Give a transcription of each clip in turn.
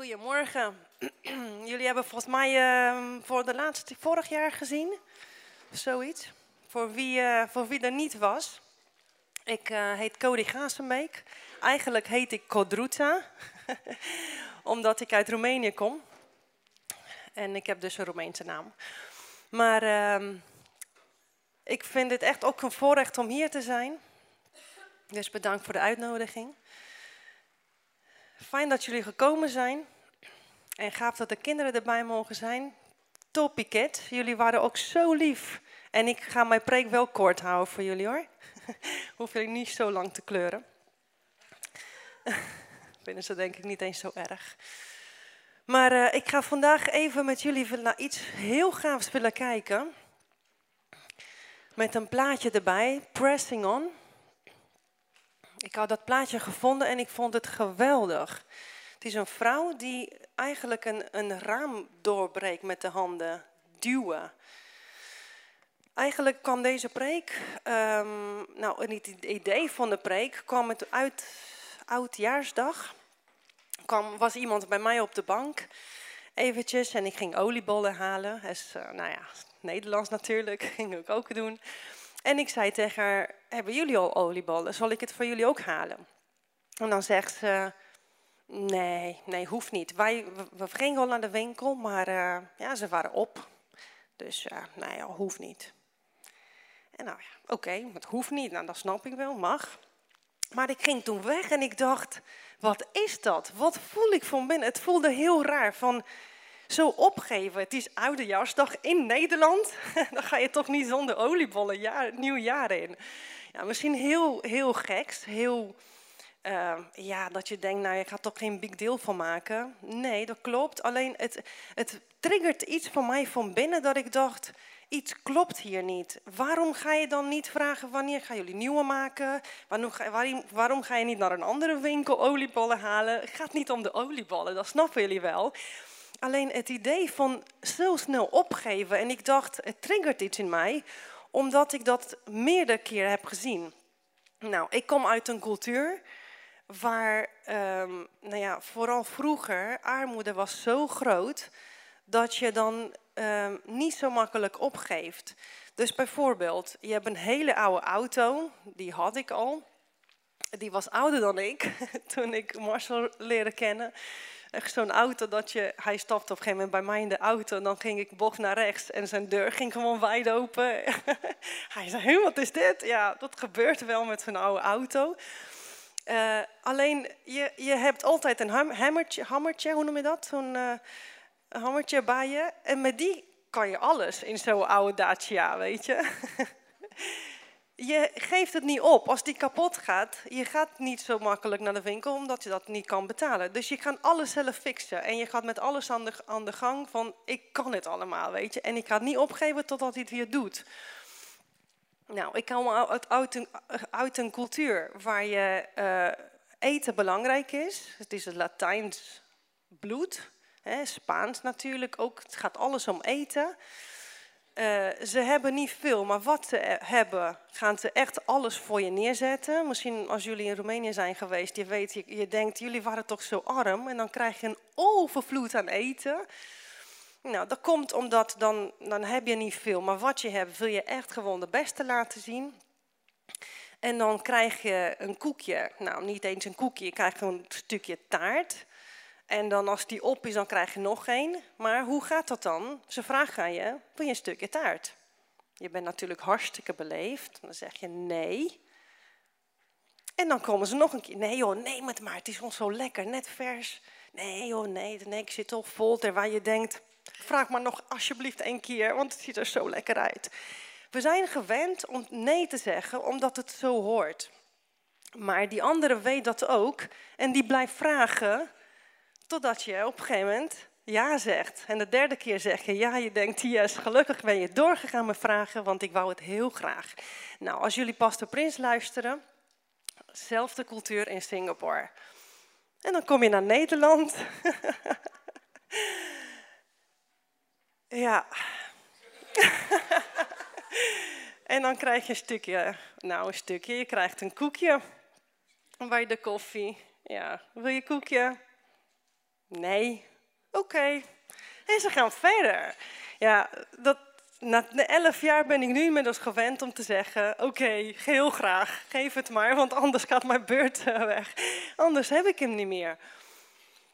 Goedemorgen. Jullie hebben volgens mij ehm, voor de laatste, vorig jaar gezien, zoiets. Voor wie, eh, voor wie er niet was. Ik eh, heet Cody Gazenbeek. Eigenlijk heet ik Kodruta, omdat ik uit Roemenië kom. En ik heb dus een Roemeense naam. Maar ehm, ik vind het echt ook een voorrecht om hier te zijn. Dus bedankt voor de uitnodiging. Fijn dat jullie gekomen zijn. En gaaf dat de kinderen erbij mogen zijn. Topiket, jullie waren ook zo lief. En ik ga mijn preek wel kort houden voor jullie hoor. Hoef jullie niet zo lang te kleuren. Vinden ze denk ik niet eens zo erg. Maar uh, ik ga vandaag even met jullie naar iets heel gaafs willen kijken. Met een plaatje erbij, Pressing On. Ik had dat plaatje gevonden en ik vond het geweldig. Het is een vrouw die eigenlijk een, een raam doorbreekt met de handen, duwen. Eigenlijk kwam deze preek, um, nou het idee van de preek kwam het uit oudjaarsdag. Kwam, was iemand bij mij op de bank eventjes en ik ging oliebollen halen. Uh, nou ja, Nederlands natuurlijk, ging ik ook doen. En ik zei tegen haar, hebben jullie al oliebollen? Zal ik het voor jullie ook halen? En dan zegt ze, nee, nee, hoeft niet. Wij, we, gingen al naar de winkel, maar uh, ja, ze waren op. Dus uh, nee, ja, hoeft niet. En nou ja, oké, okay, het hoeft niet. Nou, dat snap ik wel, mag. Maar ik ging toen weg en ik dacht, wat is dat? Wat voel ik van binnen? Het voelde heel raar van zo opgeven. Het is oudejaarsdag in Nederland. Dan ga je toch niet zonder oliebollen jaar, nieuw jaar in. Ja, misschien heel, heel geks. Heel, uh, ja, dat je denkt, nou, je gaat toch geen big deal van maken. Nee, dat klopt. Alleen het, het triggert iets van mij van binnen dat ik dacht, iets klopt hier niet. Waarom ga je dan niet vragen wanneer gaan jullie nieuwe maken? Waarom ga, waarom, waarom ga je niet naar een andere winkel oliebollen halen? Het gaat niet om de oliebollen, dat snappen jullie wel. Alleen het idee van zo snel opgeven. En ik dacht, het triggert iets in mij, omdat ik dat meerdere keren heb gezien. Nou, ik kom uit een cultuur waar, um, nou ja, vooral vroeger, armoede was zo groot dat je dan um, niet zo makkelijk opgeeft. Dus bijvoorbeeld, je hebt een hele oude auto, die had ik al. Die was ouder dan ik, toen ik Marcel leerde kennen echt zo'n auto dat je, hij stapte op een gegeven moment bij mij in de auto en dan ging ik bocht naar rechts en zijn deur ging gewoon wijd open. hij zei, wat is dit? Ja, dat gebeurt wel met zo'n oude auto. Uh, alleen, je, je hebt altijd een hammertje, hammertje hoe noem je dat? Zo'n uh, hammertje bij je. En met die kan je alles in zo'n oude Dacia, weet je. je geeft het niet op. Als die kapot gaat, je gaat niet zo makkelijk naar de winkel omdat je dat niet kan betalen. Dus je kan alles zelf fixen. En je gaat met alles aan de, gang van, ik kan het allemaal, weet je. En ik ga het niet opgeven totdat hij het weer doet. Nou, ik kom uit een, cultuur waar je uh, eten belangrijk is. Het is het Latijns bloed. Hè, Spaans natuurlijk ook. Het gaat alles om eten. Uh, ze hebben niet veel, maar wat ze hebben, gaan ze echt alles voor je neerzetten. Misschien als jullie in Roemenië zijn geweest, je weet, je, je denkt, jullie waren toch zo arm. En dan krijg je een overvloed aan eten. Nou, dat komt omdat dan, dan heb je niet veel, maar wat je hebt, wil je echt gewoon de beste laten zien. En dan krijg je een koekje, nou niet eens een koekje, je krijgt een stukje taart. En dan als die op is, dan krijg je nog één. Maar hoe gaat dat dan? Ze vragen aan je, wil je een stukje taart? Je bent natuurlijk hartstikke beleefd. Dan zeg je nee. En dan komen ze nog een keer. Nee joh, neem het maar. Het is ons zo lekker, net vers. Nee joh, nee, nee ik zit al vol. Terwijl je denkt, vraag maar nog alsjeblieft één keer, want het ziet er zo lekker uit. We zijn gewend om nee te zeggen, omdat het zo hoort. Maar die andere weet dat ook. En die blijft vragen Totdat je op een gegeven moment ja zegt. En de derde keer zeg je ja, je denkt yes, gelukkig ben je doorgegaan met vragen, want ik wou het heel graag. Nou, als jullie Pastor Prins luisteren, zelfde cultuur in Singapore. En dan kom je naar Nederland. ja. en dan krijg je een stukje, nou een stukje, je krijgt een koekje bij de koffie. Ja, wil je koekje? Nee. Oké. En ze gaan verder. Ja, dat, na elf jaar ben ik nu inmiddels gewend om te zeggen: Oké, heel graag, geef het maar, want anders gaat mijn beurt eh, weg. Anders heb ik hem niet meer.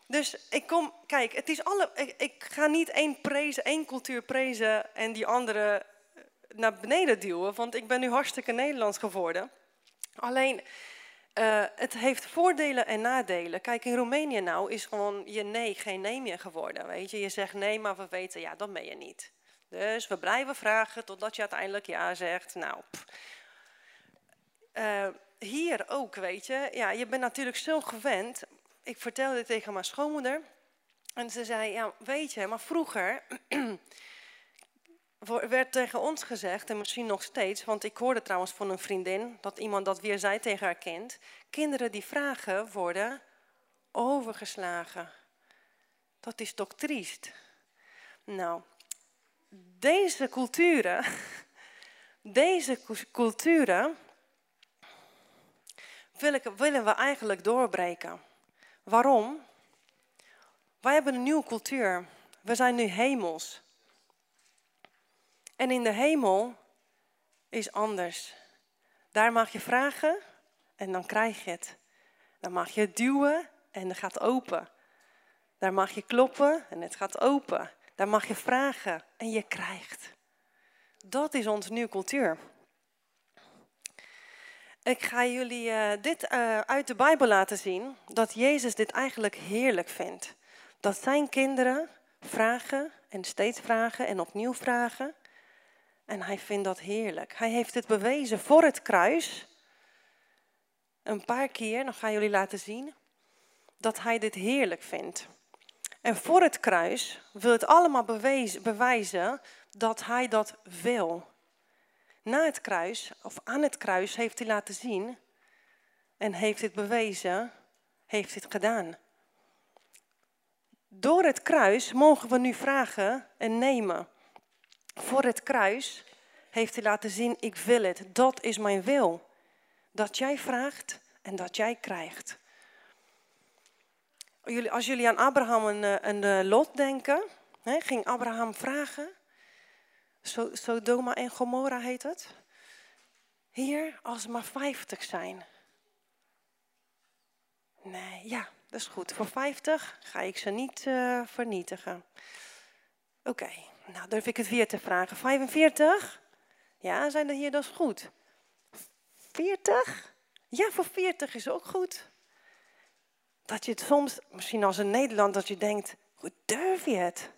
Dus ik kom, kijk, het is alle, ik, ik ga niet één, prezen, één cultuur prezen en die andere eh, naar beneden duwen, want ik ben nu hartstikke Nederlands geworden. Alleen, uh, het heeft voordelen en nadelen. Kijk, in Roemenië nou is gewoon je nee geen nee meer geworden. Weet je, je zegt nee, maar we weten, ja, dat ben je niet. Dus we blijven vragen totdat je uiteindelijk ja zegt. Nou, uh, hier ook, weet je. Ja, je bent natuurlijk zo gewend. Ik vertelde dit tegen mijn schoonmoeder. En ze zei, ja, weet je, maar vroeger werd tegen ons gezegd, en misschien nog steeds, want ik hoorde trouwens van een vriendin dat iemand dat weer zei tegen haar kind: kinderen die vragen worden overgeslagen. Dat is toch triest? Nou, deze culturen, deze culturen willen we eigenlijk doorbreken. Waarom? Wij hebben een nieuwe cultuur. We zijn nu hemels. En in de hemel is anders. Daar mag je vragen en dan krijg je het. Dan mag je duwen en het gaat open. Daar mag je kloppen en het gaat open. Daar mag je vragen en je krijgt. Dat is onze nieuwe cultuur. Ik ga jullie uh, dit uh, uit de Bijbel laten zien, dat Jezus dit eigenlijk heerlijk vindt. Dat zijn kinderen vragen en steeds vragen en opnieuw vragen. En hij vindt dat heerlijk. Hij heeft het bewezen voor het kruis. Een paar keer, dan ga jullie laten zien, dat hij dit heerlijk vindt. En voor het kruis wil het allemaal bewezen, bewijzen dat hij dat wil. Na het kruis, of aan het kruis, heeft hij laten zien en heeft het bewezen, heeft het gedaan. Door het kruis mogen we nu vragen en nemen. Voor het kruis heeft hij laten zien, ik wil het, dat is mijn wil. Dat jij vraagt en dat jij krijgt. Als jullie aan Abraham en, een eh, Lot denken, ging Abraham vragen. Sodoma en Gomorra heet het. Hier, als ze maar 50 zijn. Nee, ja, dat is goed. Voor 50 ga ik ze niet uh, vernietigen. Oké, nou durf ik het weer te vragen. 45? Ja, zijn er hier, dat is goed. 40? Ja, voor 40 is ook goed. Dat je het soms, misschien als een Nederland, dat je denkt, hoe durf je het?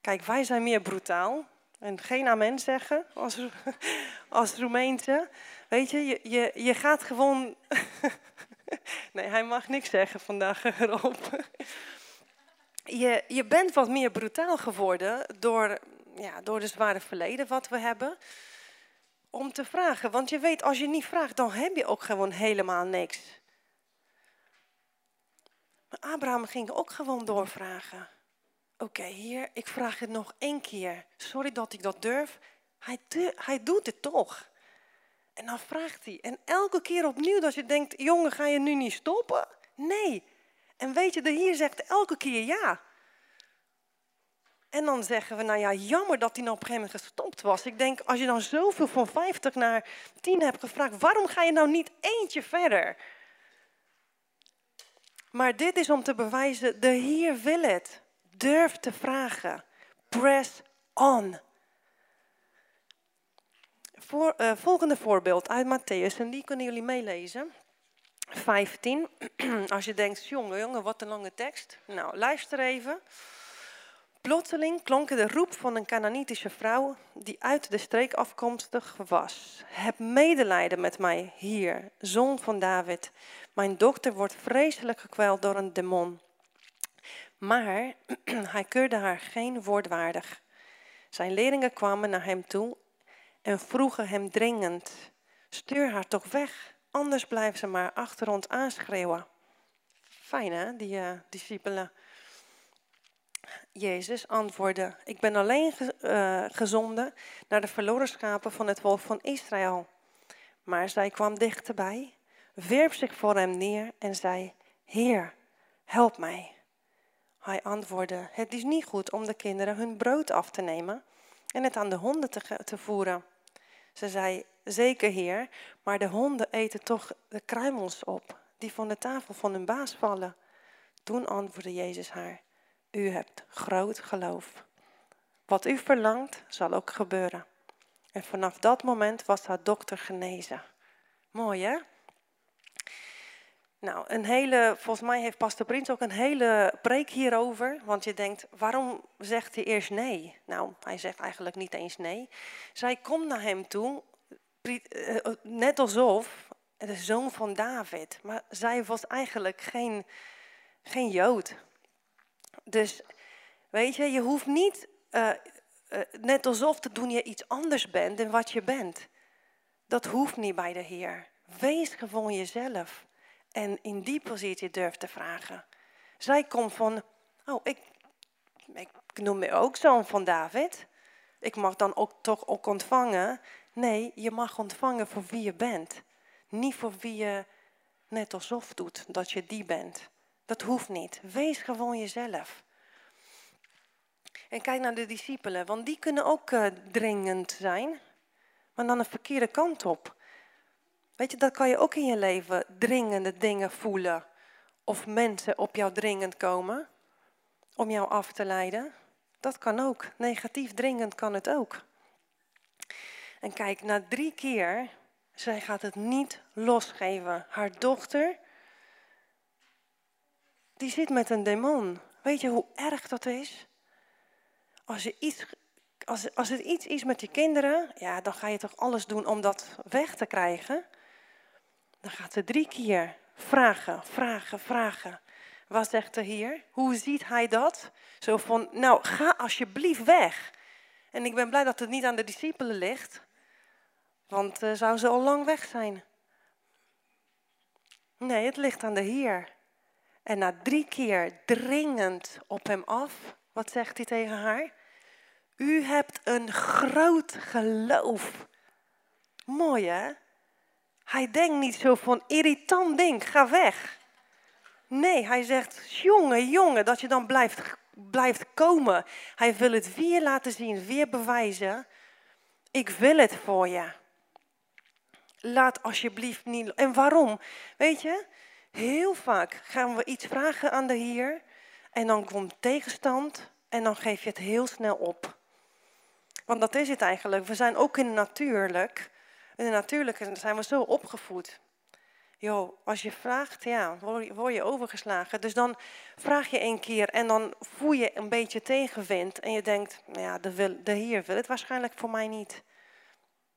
Kijk, wij zijn meer brutaal. En geen amen zeggen als, als Roemeense. Weet je, je, je, je gaat gewoon... nee, hij mag niks zeggen vandaag erop. Je, je bent wat meer brutaal geworden door, ja, door de zware verleden wat we hebben. Om te vragen. Want je weet, als je niet vraagt, dan heb je ook gewoon helemaal niks. Maar Abraham ging ook gewoon doorvragen. Oké, hier, ik vraag het nog één keer. Sorry dat ik dat durf. Hij, hij doet het toch. En dan vraagt hij. En elke keer opnieuw dat je denkt, jongen, ga je nu niet stoppen? Nee. En weet je, de hier zegt elke keer ja. En dan zeggen we, nou ja, jammer dat hij nou op een gegeven moment gestopt was. Ik denk, als je dan zoveel van 50 naar 10 hebt gevraagd, waarom ga je nou niet eentje verder? Maar dit is om te bewijzen, de Heer wil het. Durf te vragen. Press on. Voor, uh, volgende voorbeeld uit Matthäus, en die kunnen jullie meelezen. 15. Als je denkt, jongen, jongen, wat een lange tekst. Nou, luister even. Plotseling klonk de roep van een Canaanitische vrouw die uit de streek afkomstig was. Heb medelijden met mij hier, zoon van David. Mijn dochter wordt vreselijk gekweld door een demon. Maar hij keurde haar geen woord waardig. Zijn leerlingen kwamen naar hem toe en vroegen hem dringend: Stuur haar toch weg, anders blijven ze maar achter ons aanschreeuwen. Fijn hè, die uh, discipelen. Jezus antwoordde: Ik ben alleen uh, gezonden naar de verloren schapen van het volk van Israël. Maar zij kwam dichterbij, wierp zich voor hem neer en zei: Heer, help mij. Hij antwoordde, het is niet goed om de kinderen hun brood af te nemen en het aan de honden te, te voeren. Ze zei, zeker heer, maar de honden eten toch de kruimels op, die van de tafel van hun baas vallen. Toen antwoordde Jezus haar, u hebt groot geloof. Wat u verlangt, zal ook gebeuren. En vanaf dat moment was haar dokter genezen. Mooi hè? Nou, een hele, volgens mij heeft Pastor Prins ook een hele preek hierover. Want je denkt, waarom zegt hij eerst nee? Nou, hij zegt eigenlijk niet eens nee. Zij komt naar hem toe, net alsof de zoon van David. Maar zij was eigenlijk geen, geen Jood. Dus weet je, je hoeft niet uh, net alsof te doen je iets anders bent dan wat je bent. Dat hoeft niet bij de Heer. Wees gewoon jezelf. En in die positie durf te vragen. Zij komt van, oh, ik, ik noem me ook zoon van David. Ik mag dan ook toch ook ontvangen. Nee, je mag ontvangen voor wie je bent. Niet voor wie je net alsof doet dat je die bent. Dat hoeft niet. Wees gewoon jezelf. En kijk naar de discipelen, want die kunnen ook uh, dringend zijn, maar dan de verkeerde kant op. Weet je, dat kan je ook in je leven dringende dingen voelen. Of mensen op jou dringend komen om jou af te leiden. Dat kan ook. Negatief dringend kan het ook. En kijk, na drie keer, zij gaat het niet losgeven. Haar dochter, die zit met een demon. Weet je hoe erg dat is? Als, je iets, als, als het iets is met je kinderen, ja, dan ga je toch alles doen om dat weg te krijgen. Dan gaat ze drie keer vragen, vragen, vragen. Wat zegt de Heer? Hoe ziet hij dat? Zo van, nou, ga alsjeblieft weg. En ik ben blij dat het niet aan de discipelen ligt. Want uh, zou ze al lang weg zijn. Nee, het ligt aan de Heer. En na drie keer dringend op hem af, wat zegt hij tegen haar? U hebt een groot geloof. Mooi hè? Hij denkt niet zo van irritant ding, ga weg. Nee, hij zegt, jongen, jongen, dat je dan blijft, blijft komen. Hij wil het weer laten zien, weer bewijzen. Ik wil het voor je. Laat alsjeblieft niet. En waarom? Weet je, heel vaak gaan we iets vragen aan de Heer. En dan komt tegenstand. En dan geef je het heel snel op. Want dat is het eigenlijk. We zijn ook in het natuurlijk. In de natuurlijke zijn we zo opgevoed. Jo, als je vraagt, ja, word je overgeslagen. Dus dan vraag je een keer en dan voel je een beetje tegenwind. En je denkt, nou ja, de, de Heer wil het waarschijnlijk voor mij niet.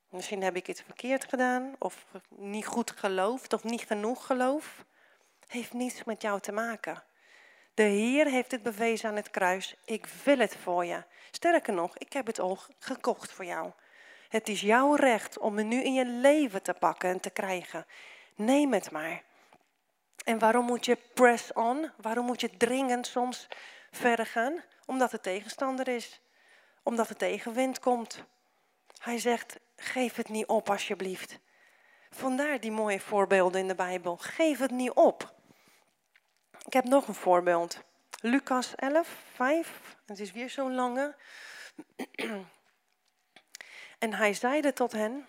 Misschien heb ik iets verkeerd gedaan, of niet goed geloofd, of niet genoeg geloof. Heeft niets met jou te maken. De Heer heeft het bewezen aan het kruis. Ik wil het voor je. Sterker nog, ik heb het al gekocht voor jou. Het is jouw recht om het nu in je leven te pakken en te krijgen. Neem het maar. En waarom moet je press on? Waarom moet je dringend soms verder gaan? Omdat er tegenstander is. Omdat er tegenwind komt. Hij zegt, geef het niet op alsjeblieft. Vandaar die mooie voorbeelden in de Bijbel. Geef het niet op. Ik heb nog een voorbeeld. Lucas 11, 5. Het is weer zo'n lange. En hij zeide tot hen,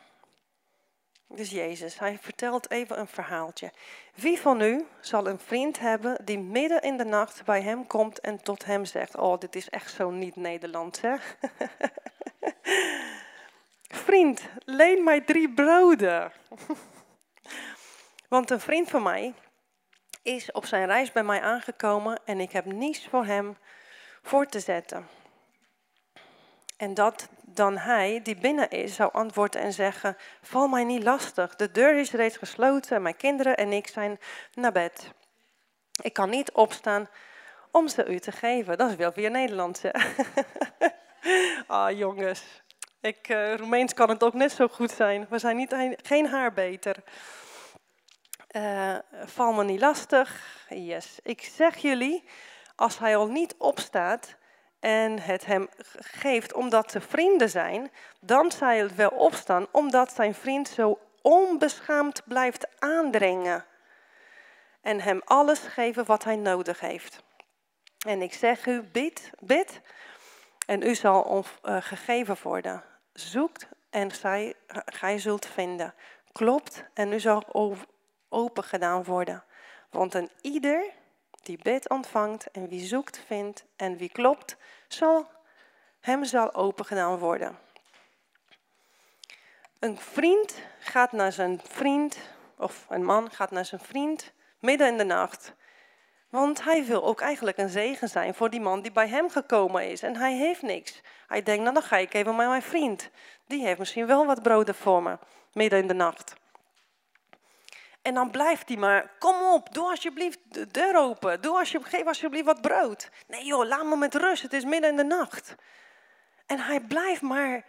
dus Jezus, hij vertelt even een verhaaltje. Wie van u zal een vriend hebben die midden in de nacht bij hem komt en tot hem zegt, oh dit is echt zo niet Nederlands hè. vriend, leen mij drie broden. Want een vriend van mij is op zijn reis bij mij aangekomen en ik heb niets voor hem voor te zetten. En dat dan hij, die binnen is, zou antwoorden en zeggen: Val mij niet lastig, de deur is reeds gesloten, mijn kinderen en ik zijn naar bed. Ik kan niet opstaan om ze u te geven. Dat is wel weer Nederlands. ah, jongens. Ik, uh, Roemeens kan het ook net zo goed zijn. We zijn niet geen haar beter. Uh, val me niet lastig. Yes. Ik zeg jullie, als hij al niet opstaat, en het hem geeft omdat ze vrienden zijn, dan zal hij wel opstaan omdat zijn vriend zo onbeschaamd blijft aandringen en hem alles geven wat hij nodig heeft. En ik zeg u, bid, bid, en u zal uh, gegeven worden. Zoekt en zij, gij zult vinden. Klopt en u zal open gedaan worden. Want een ieder die bid ontvangt en wie zoekt vindt en wie klopt, zal, hem zal open gedaan worden. Een vriend gaat naar zijn vriend, of een man gaat naar zijn vriend midden in de nacht. Want hij wil ook eigenlijk een zegen zijn voor die man die bij hem gekomen is. En hij heeft niks. Hij denkt, nou dan ga ik even met mijn vriend. Die heeft misschien wel wat broden voor me, midden in de nacht. En dan blijft hij maar, kom op, doe alsjeblieft de deur open. Doe alsjeblieft, geef alsjeblieft wat brood. Nee joh, laat me met rust, het is midden in de nacht. En hij blijft maar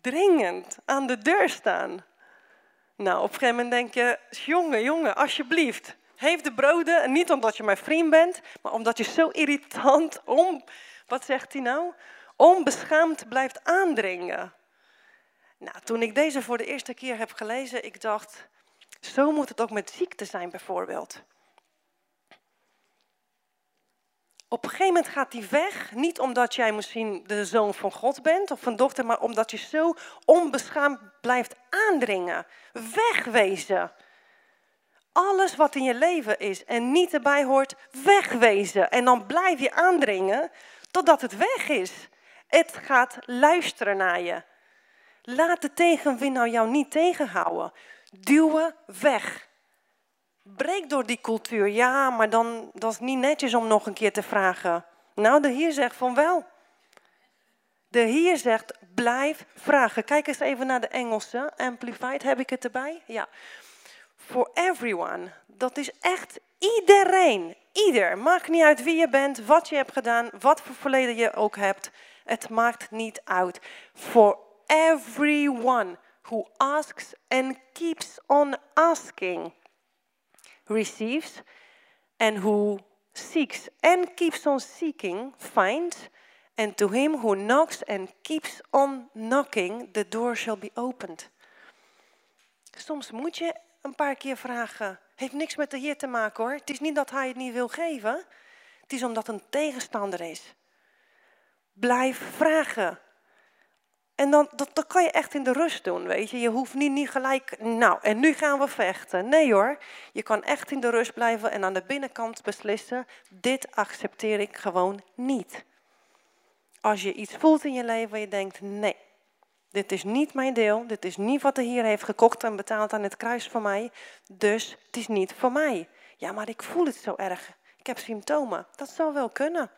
dringend aan de deur staan. Nou, op een gegeven moment denk je, jongen, jongen, alsjeblieft. Geef de broden, niet omdat je mijn vriend bent, maar omdat je zo irritant om, wat zegt hij nou? Onbeschaamd blijft aandringen. Nou, toen ik deze voor de eerste keer heb gelezen, ik dacht, zo moet het ook met ziekte zijn bijvoorbeeld. Op een gegeven moment gaat die weg, niet omdat jij misschien de zoon van God bent of een dochter, maar omdat je zo onbeschaamd blijft aandringen. Wegwezen. Alles wat in je leven is en niet erbij hoort, wegwezen. En dan blijf je aandringen totdat het weg is. Het gaat luisteren naar je. Laat de tegenwind nou jou niet tegenhouden. Duwen weg. Breek door die cultuur. Ja, maar dan dat is niet netjes om nog een keer te vragen. Nou, de Heer zegt van wel. De Heer zegt, blijf vragen. Kijk eens even naar de Engelse. Amplified, heb ik het erbij? Ja. For everyone. Dat is echt iedereen. Ieder. Maakt niet uit wie je bent, wat je hebt gedaan, wat voor verleden je ook hebt. Het maakt niet uit. For everyone who asks and keeps on asking receives, and who seeks and keeps on seeking finds, and to him who knocks and keeps on knocking, the door shall be opened. Soms moet je een paar keer vragen. Heeft niks met de Heer te maken hoor. Het is niet dat hij het niet wil geven. Het is omdat een tegenstander is. Blijf vragen. En dan, dat, kan je echt in de rust doen, weet je. Je hoeft niet, niet gelijk, nou, en nu gaan we vechten. Nee hoor, je kan echt in de rust blijven en aan de binnenkant beslissen, dit accepteer ik gewoon niet. Als je iets voelt in je leven en je denkt, nee, dit is niet mijn deel, dit is niet wat de Heer heeft gekocht en betaald aan het kruis voor mij, dus het is niet voor mij. Ja, maar ik voel het zo erg. Ik heb symptomen. Dat zou wel kunnen.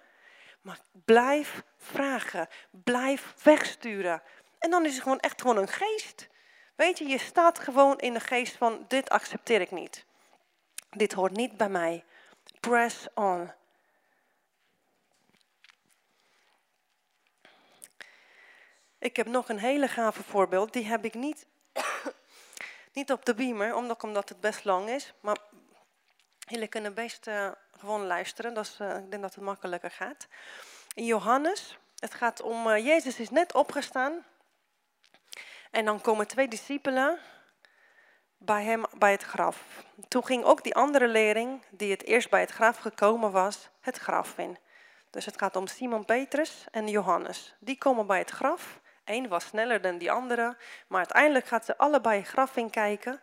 Maar blijf vragen. Blijf wegsturen. En dan is het gewoon echt gewoon een geest. Weet je, je staat gewoon in de geest van dit accepteer ik niet. Dit hoort niet bij mij. Press on. Ik heb nog een hele gave voorbeeld. Die heb ik niet, niet op de beamer, omdat, omdat het best lang is. Maar jullie kunnen best uh, gewoon luisteren. Dat uh, ik denk dat het makkelijker gaat. In Johannes, het gaat om, uh, Jezus is net opgestaan. En dan komen twee discipelen bij hem bij het graf. Toen ging ook die andere leerling, die het eerst bij het graf gekomen was, het graf in. Dus het gaat om Simon Petrus en Johannes. Die komen bij het graf. Eén was sneller dan die andere, maar uiteindelijk gaat ze allebei het graf in kijken.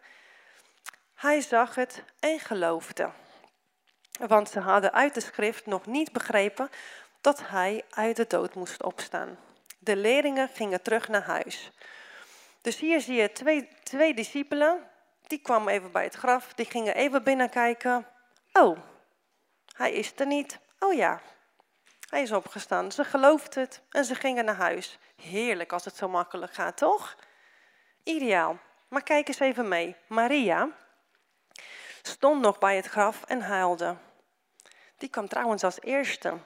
Hij zag het en geloofde. Want ze hadden uit de schrift nog niet begrepen dat hij uit de dood moest opstaan. De leerlingen gingen terug naar huis. Dus hier zie je twee, twee discipelen. Die kwamen even bij het graf. Die gingen even binnenkijken. Oh, hij is er niet. Oh ja, hij is opgestaan. Ze geloofden het en ze gingen naar huis. Heerlijk als het zo makkelijk gaat, toch? Ideaal. Maar kijk eens even mee. Maria stond nog bij het graf en huilde. Die kwam trouwens als eerste.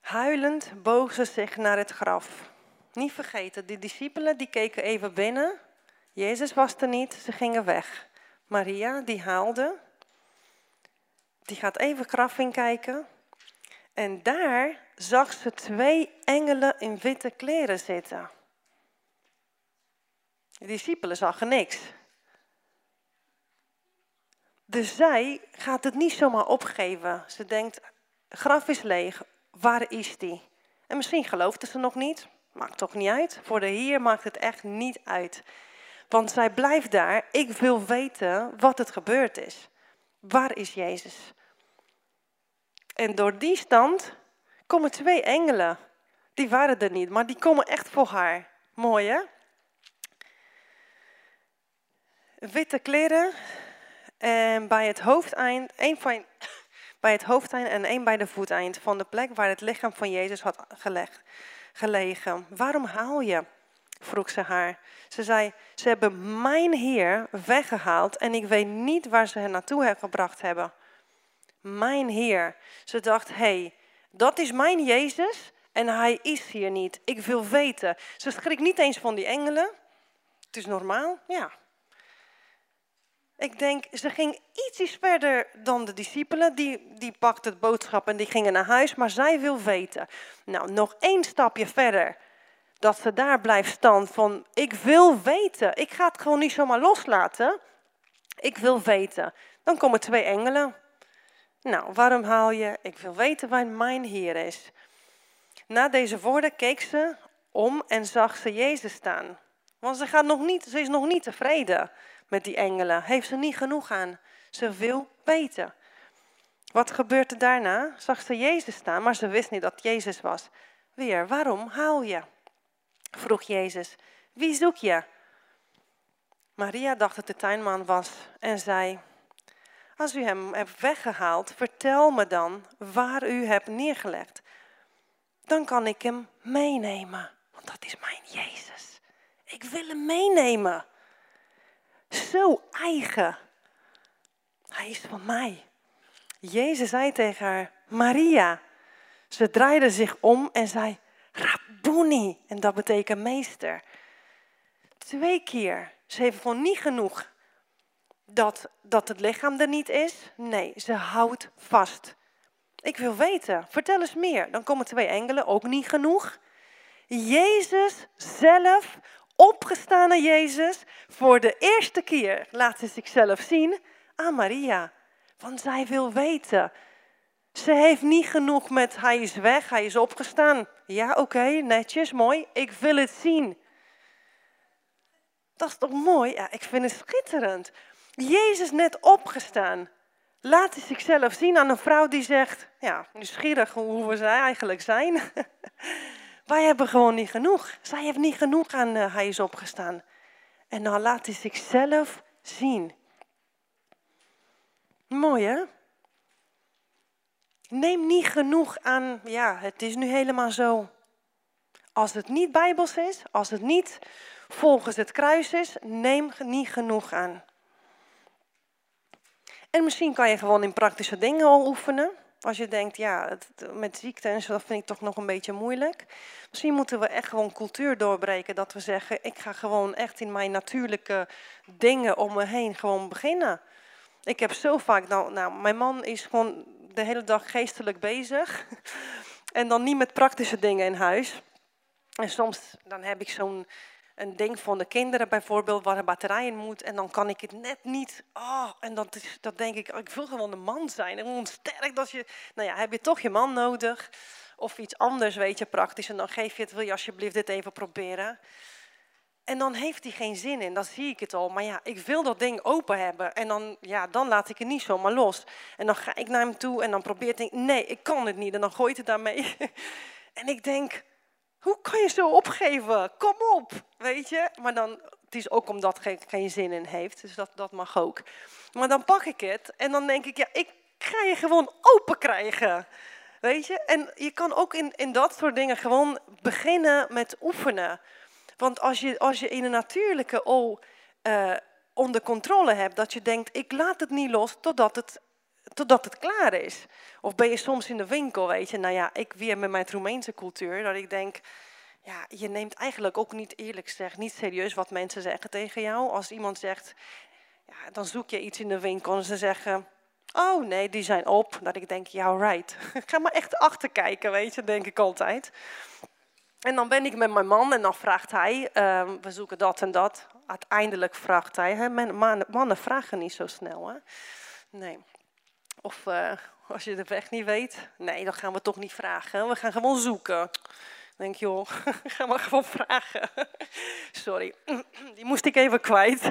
Huilend boog ze zich naar het graf. Niet vergeten, die discipelen die keken even binnen. Jezus was er niet, ze gingen weg. Maria, die haalde. Die gaat even graf in kijken. En daar zag ze twee engelen in witte kleren zitten. De discipelen zagen niks. Dus zij gaat het niet zomaar opgeven. Ze denkt, graf is leeg, waar is die? En misschien geloofde ze nog niet, maakt toch niet uit. Voor de Heer maakt het echt niet uit. Want zij blijft daar, ik wil weten wat het gebeurd is. Waar is Jezus? En door die stand komen twee engelen. Die waren er niet, maar die komen echt voor haar. Mooi hè? Witte kleren en bij het hoofdeind, één van, bij het hoofdeind en één bij de voeteind van de plek waar het lichaam van Jezus had gelegd, gelegen. Waarom haal je? vroeg ze haar. Ze zei, ze hebben mijn Heer weggehaald en ik weet niet waar ze hem naartoe gebracht hebben. Mijn Heer. Ze dacht, hé, hey, dat is mijn Jezus en hij is hier niet. Ik wil weten. Ze schrikt niet eens van die engelen. Het is normaal, ja. Ik denk, ze ging iets verder dan de discipelen. Die, die pakte het boodschap en die gingen naar huis. Maar zij wil weten. Nou, nog één stapje verder. Dat ze daar blijft staan van, ik wil weten. Ik ga het gewoon niet zomaar loslaten. Ik wil weten. Dan komen twee engelen. Nou, waarom haal je? Ik wil weten waar mijn Heer is. Na deze woorden keek ze om en zag ze Jezus staan. Want ze, gaat nog niet, ze is nog niet tevreden met die engelen. Heeft ze niet genoeg aan. Ze wil weten. Wat gebeurde daarna? Zag ze Jezus staan, maar ze wist niet dat Jezus was. Weer, waarom haal je? Vroeg Jezus. Wie zoek je? Maria dacht dat de tuinman was en zei: Als u hem hebt weggehaald, vertel me dan waar u hebt neergelegd. Dan kan ik hem meenemen, want dat is mijn Jezus. Ik wil hem meenemen. Zo eigen. Hij is van mij. Jezus zei tegen haar, Maria. Ze draaide zich om en zei, Rabboni. En dat betekent meester. Twee keer. Ze heeft gewoon niet genoeg dat, dat het lichaam er niet is. Nee, ze houdt vast. Ik wil weten, vertel eens meer. Dan komen twee engelen, ook niet genoeg. Jezus zelf opgestane Jezus voor de eerste keer laat ze zichzelf zien aan Maria. Want zij wil weten. Ze heeft niet genoeg met hij is weg, hij is opgestaan. Ja, oké, netjes, mooi. Ik wil het zien. Dat is toch mooi? Ja, ik vind het schitterend. Jezus net opgestaan. Laat hij zichzelf zien aan een vrouw die zegt, ja, nieuwsgierig hoe we zij eigenlijk zijn. Wij hebben gewoon niet genoeg. Zij heeft niet genoeg aan uh, hij is opgestaan. En dan laat hij zichzelf zien. Mooi hè? Neem niet genoeg aan, ja, het is nu helemaal zo. Als het niet bijbels is, als het niet volgens het kruis is, neem niet genoeg aan. En misschien kan je gewoon in praktische dingen al oefenen. Als je denkt, ja, met ziekte en zo, dat vind ik toch nog een beetje moeilijk. Misschien moeten we echt gewoon cultuur doorbreken. Dat we zeggen, ik ga gewoon echt in mijn natuurlijke dingen om me heen gewoon beginnen. Ik heb zo vaak, nou, nou mijn man is gewoon de hele dag geestelijk bezig. En dan niet met praktische dingen in huis. En soms dan heb ik zo'n een ding van de kinderen bijvoorbeeld, waar een batterij in moet. En dan kan ik het net niet. Oh, en is, dat denk ik, ik wil gewoon een man zijn. En sterk dat je, nou ja, heb je toch je man nodig. Of iets anders, weet je, praktisch. En dan geef je het, wil je alsjeblieft dit even proberen. En dan heeft hij geen zin in, dan zie ik het al. Maar ja, ik wil dat ding open hebben. En dan, ja, dan laat ik het niet zomaar los. En dan ga ik naar hem toe en dan probeert hij, nee, ik kan het niet. En dan gooit het daarmee. en ik denk, hoe kan je zo opgeven? Kom op, weet je. Maar dan, het is ook omdat hij geen zin in heeft, dus dat, dat mag ook. Maar dan pak ik het en dan denk ik, ja, ik ga je gewoon open krijgen. Weet je? En je kan ook in, in dat soort dingen gewoon beginnen met oefenen. Want als je, als je in een natuurlijke al uh, onder controle hebt, dat je denkt, ik laat het niet los totdat het totdat het klaar is. Of ben je soms in de winkel, weet je, nou ja, ik weer met mijn Roemeense cultuur, dat ik denk, ja, je neemt eigenlijk ook niet eerlijk zeg, niet serieus wat mensen zeggen tegen jou. Als iemand zegt, ja, dan zoek je iets in de winkel en ze zeggen, oh nee, die zijn op. Dat ik denk, ja, right. Ga maar echt achterkijken, weet je, denk ik altijd. En dan ben ik met mijn man en dan vraagt hij, uh, we zoeken dat en dat. Uiteindelijk vraagt hij, hè, mannen vragen niet zo snel. Hè? Nee. Of uh, als je de weg niet weet, nee, dan gaan we toch niet vragen. We gaan gewoon zoeken. denk, joh, ga maar gewoon vragen. Sorry, die moest ik even kwijt.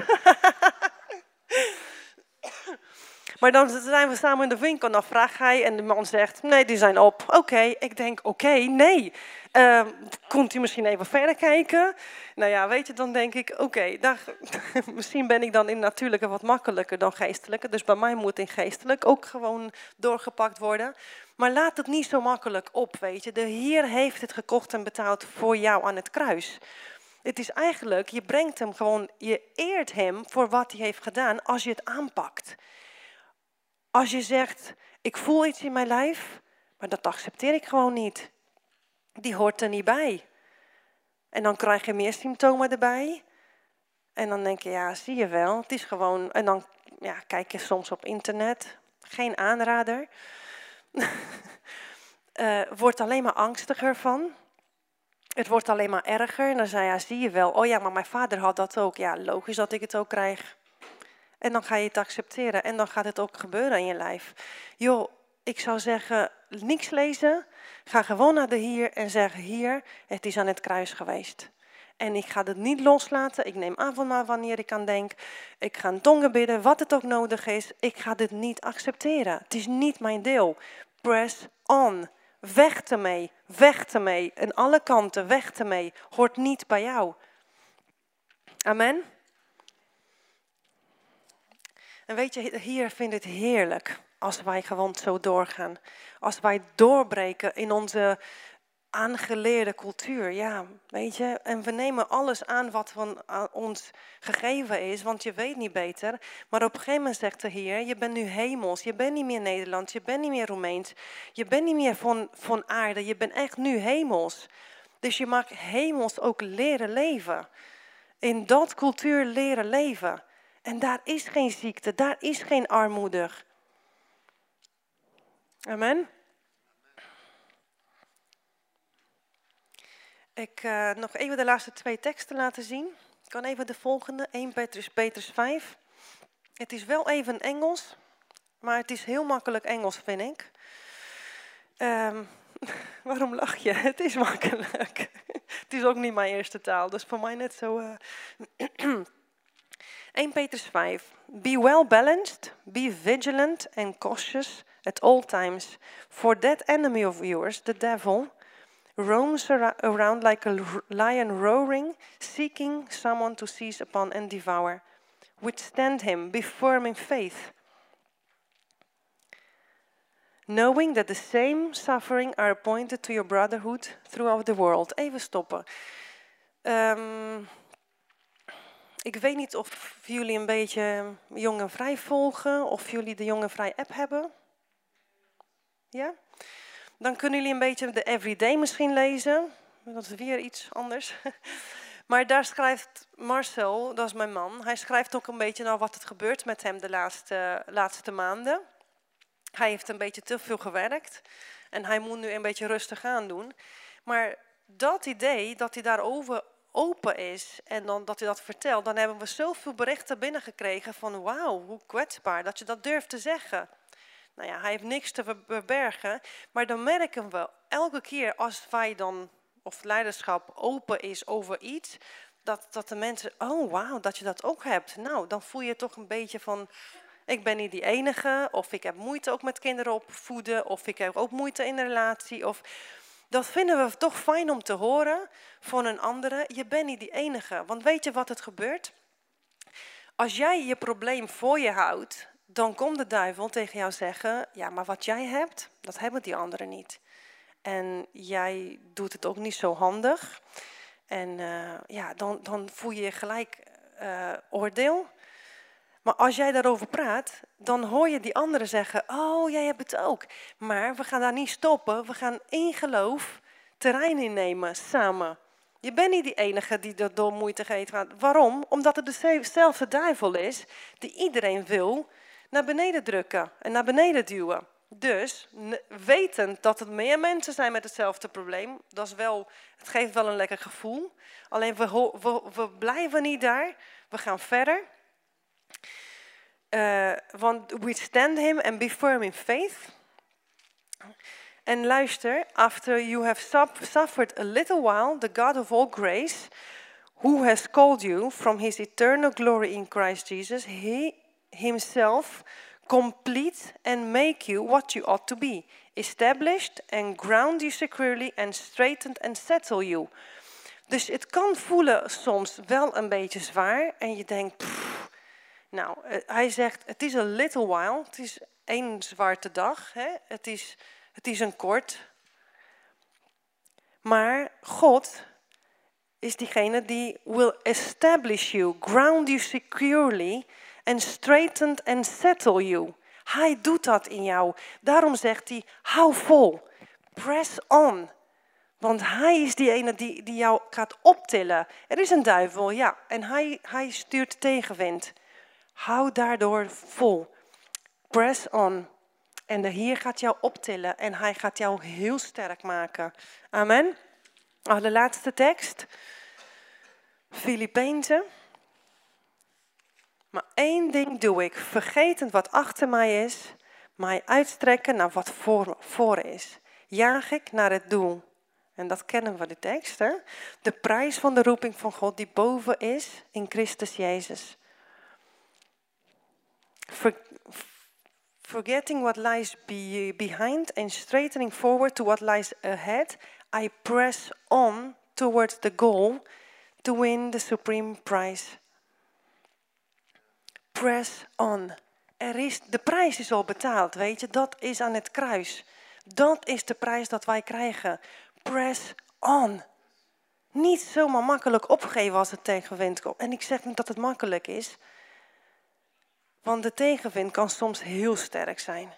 Maar dan zijn we samen in de winkel en dan vraagt hij en de man zegt, nee, die zijn op. Oké, ik denk, oké, nee. Uh, komt u misschien even verder kijken? Nou ja, weet je, dan denk ik, oké, misschien ben ik dan in natuurlijke wat makkelijker dan geestelijke. Dus bij mij moet in geestelijk ook gewoon doorgepakt worden. Maar laat het niet zo makkelijk op, weet je. De Heer heeft het gekocht en betaald voor jou aan het kruis. Het is eigenlijk, je brengt hem gewoon, je eert hem voor wat hij heeft gedaan als je het aanpakt. Als je zegt, ik voel iets in mijn lijf, maar dat accepteer ik gewoon niet. Die hoort er niet bij. En dan krijg je meer symptomen erbij. En dan denk je, ja, zie je wel, het is gewoon... En dan ja, kijk je soms op internet, geen aanrader. uh, wordt alleen maar angstiger van. Het wordt alleen maar erger. En dan zei ja, zie je wel. Oh ja, maar mijn vader had dat ook. Ja, logisch dat ik het ook krijg. En dan ga je het accepteren en dan gaat het ook gebeuren in je lijf. Joh, ik zou zeggen, niks lezen. Ga gewoon naar de Hier en zeg, hier, het is aan het kruis geweest. En ik ga het niet loslaten. Ik neem avondmaal wanneer ik aan denk. Ik ga een tongen bidden, wat het ook nodig is. Ik ga dit niet accepteren. Het is niet mijn deel. Press on. Weg ermee. Weg ermee. En alle kanten, weg ermee. Hoort niet bij jou. Amen. En weet je, hier vindt het heerlijk als wij gewoon zo doorgaan. Als wij doorbreken in onze aangeleerde cultuur. Ja, weet je. En we nemen alles aan wat van ons gegeven is, want je weet niet beter. Maar op een gegeven moment zegt de Heer, je bent nu hemels. Je bent niet meer Nederlands, je bent niet meer Roemeens. Je bent niet meer van, van aarde, je bent echt nu hemels. Dus je mag hemels ook leren leven. In dat cultuur leren leven. En daar is geen ziekte, daar is geen armoede. Amen. Ik uh, nog even de laatste twee teksten laten zien. Ik kan even de volgende, 1 Petrus, Petrus 5. Het is wel even Engels, maar het is heel makkelijk Engels, vind ik. Um, waarom lach je? Het is makkelijk. het is ook niet mijn eerste taal, dus voor mij net zo... Uh 1 Petrus 5. Be well balanced, be vigilant and cautious at all times, for that enemy of yours, the devil, roams around like a lion roaring, seeking someone to seize upon and devour. Withstand him, be firm in faith, knowing that the same suffering are appointed to your brotherhood throughout the world. Even stoppen. Um, Ik weet niet of jullie een beetje Jong en Vrij volgen, of jullie de Jong en Vrij app hebben. Ja? Dan kunnen jullie een beetje de Everyday misschien lezen. Dat is weer iets anders. Maar daar schrijft Marcel, dat is mijn man, hij schrijft ook een beetje naar wat het gebeurt met hem de laatste, laatste maanden. Hij heeft een beetje te veel gewerkt en hij moet nu een beetje rustig aan doen. Maar dat idee dat hij daarover open is en dan, dat hij dat vertelt, dan hebben we zoveel berichten binnengekregen van wauw, hoe kwetsbaar dat je dat durft te zeggen. Nou ja, hij heeft niks te verbergen, maar dan merken we elke keer als wij dan, of leiderschap open is over iets, dat, dat de mensen, oh wauw, dat je dat ook hebt. Nou, dan voel je toch een beetje van, ik ben niet die enige, of ik heb moeite ook met kinderen opvoeden, of ik heb ook moeite in een relatie, of dat vinden we toch fijn om te horen van een andere. Je bent niet die enige. Want weet je wat het gebeurt? Als jij je probleem voor je houdt, dan komt de duivel tegen jou zeggen: Ja, maar wat jij hebt, dat hebben die anderen niet. En jij doet het ook niet zo handig. En uh, ja, dan, dan voel je gelijk uh, oordeel. Maar als jij daarover praat, dan hoor je die anderen zeggen: Oh, jij hebt het ook. Maar we gaan daar niet stoppen. We gaan in geloof terrein innemen samen. Je bent niet die enige die dat door moeite gaat. Waarom? Omdat het dezelfde duivel is die iedereen wil naar beneden drukken en naar beneden duwen. Dus wetend dat er meer mensen zijn met hetzelfde probleem, dat is wel, het geeft wel een lekker gevoel. Alleen we, we, blijven niet daar, we gaan verder. Uh, want withstand him and be firm in faith. En luister, after you have suffered a little while, the God of all grace, who has called you from his eternal glory in Christ Jesus, he himself complete and make you what you ought to be, established and ground you securely and straightened and settle you. Dus het kan voelen soms wel een beetje zwaar en je denkt, nou, eh, hij zegt, het is een little while, het is één zwarte dag, hè? Het, is, het is een kort. Maar God is diegene die will establish you, ground you securely and straighten and settle you. Hij doet dat in jou. Daarom zegt hij, hou vol, press on. Want hij is die ene die, die jou gaat optillen. Er is een duivel, ja, en hij, hij stuurt tegenwind. Hou daardoor vol. Press on. En de Heer gaat jou optillen en hij gaat jou heel sterk maken. Amen. Oh, de laatste tekst. Filippenzen. Maar één ding doe ik, vergetend wat achter mij is, mij uitstrekken naar wat voor, voor is. Jaag ik naar het doel. En dat kennen we de tekst, hè? De prijs van de roeping van God die boven is in Christus Jezus. forgetting what lies behind and straightening forward to what lies ahead, I press on towards the goal to win the supreme prize. Press on. Er is, de prijs is al betaald, weet je. Dat is aan het kruis. Dat is de prijs dat wij krijgen. Press on. Niet zomaar makkelijk opgeven als het tegenwind komt. En ik zeg niet dat het makkelijk is. Want de tegenwind kan soms heel sterk zijn.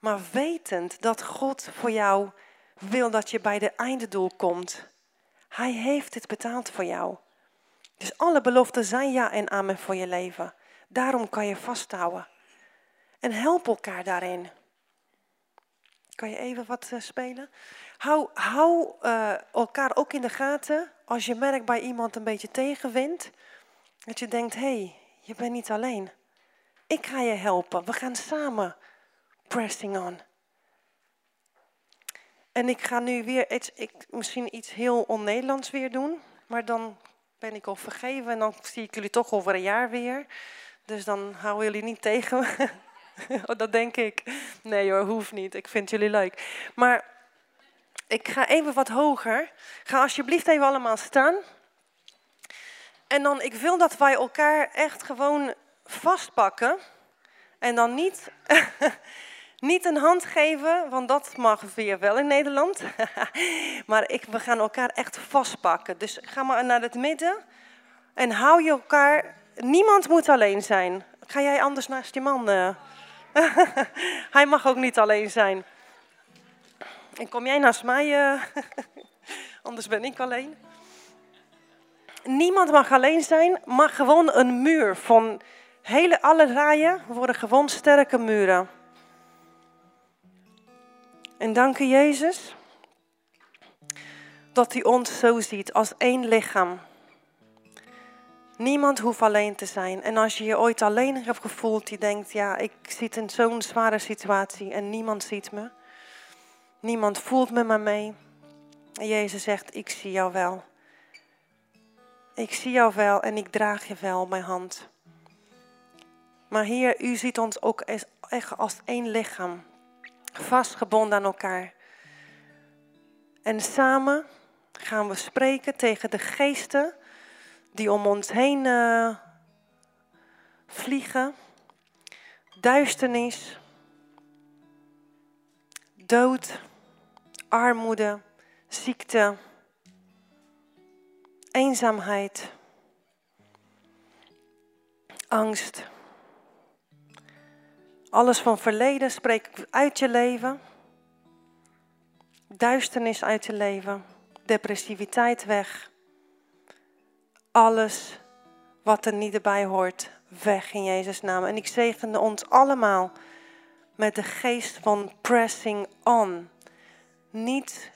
Maar wetend dat God voor jou wil dat je bij de eindedoel komt. Hij heeft het betaald voor jou. Dus alle beloften zijn ja en amen voor je leven. Daarom kan je vasthouden. En help elkaar daarin. Kan je even wat uh, spelen? Hou, hou uh, elkaar ook in de gaten als je merkt bij iemand een beetje tegenwind. Dat je denkt, hé, hey, je bent niet alleen. Ik ga je helpen. We gaan samen pressing on. En ik ga nu weer iets, ik, misschien iets heel on-Nederlands weer doen. Maar dan ben ik al vergeven en dan zie ik jullie toch over een jaar weer. Dus dan houden jullie niet tegen. Oh, dat denk ik. Nee hoor, hoeft niet. Ik vind jullie leuk. Maar ik ga even wat hoger. Ga alsjeblieft even allemaal staan. En dan, ik wil dat wij elkaar echt gewoon vastpakken. En dan niet, niet een hand geven, want dat mag weer wel in Nederland. maar ik, we gaan elkaar echt vastpakken. Dus ga maar naar het midden en hou je elkaar. Niemand moet alleen zijn. Ga jij anders naast je man? Uh? Hij mag ook niet alleen zijn. En kom jij naast mij, uh... anders ben ik alleen. Niemand mag alleen zijn, maar gewoon een muur van hele alle rijen worden gewoon sterke muren. En dank u Jezus dat u ons zo ziet als één lichaam. Niemand hoeft alleen te zijn. En als je je ooit alleen hebt gevoeld, die denkt, ja, ik zit in zo'n zware situatie en niemand ziet me. Niemand voelt me maar mee. En Jezus zegt, ik zie jou wel. Ik zie jou wel en ik draag je wel mijn hand. Maar Heer, u ziet ons ook echt als één lichaam. Vastgebonden aan elkaar. En samen gaan we spreken tegen de geesten die om ons heen uh, vliegen. Duisternis, dood, armoede, ziekte, eenzaamheid, angst. Alles van verleden spreek ik uit je leven. Duisternis uit je leven. Depressiviteit weg alles wat er niet erbij hoort weg in Jezus' naam. En ik zegende ons allemaal met de geest van pressing on. Niet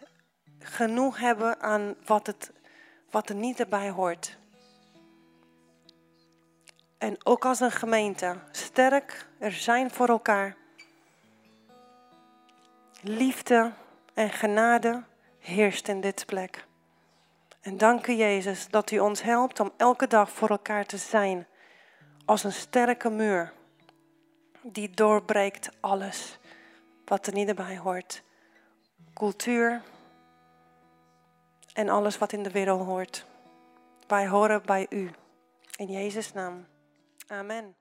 genoeg hebben aan wat, het, wat er niet erbij hoort. en ook als een gemeente sterk er zijn voor elkaar. Liefde en genade heerst in dit plek. En dank u Jezus dat u ons helpt om elke dag voor elkaar te zijn als een sterke muur die doorbreekt alles wat er niet bij hoort. Cultuur en alles wat in de wereld hoort. Wij horen bij u. In Jezus' naam. Amen.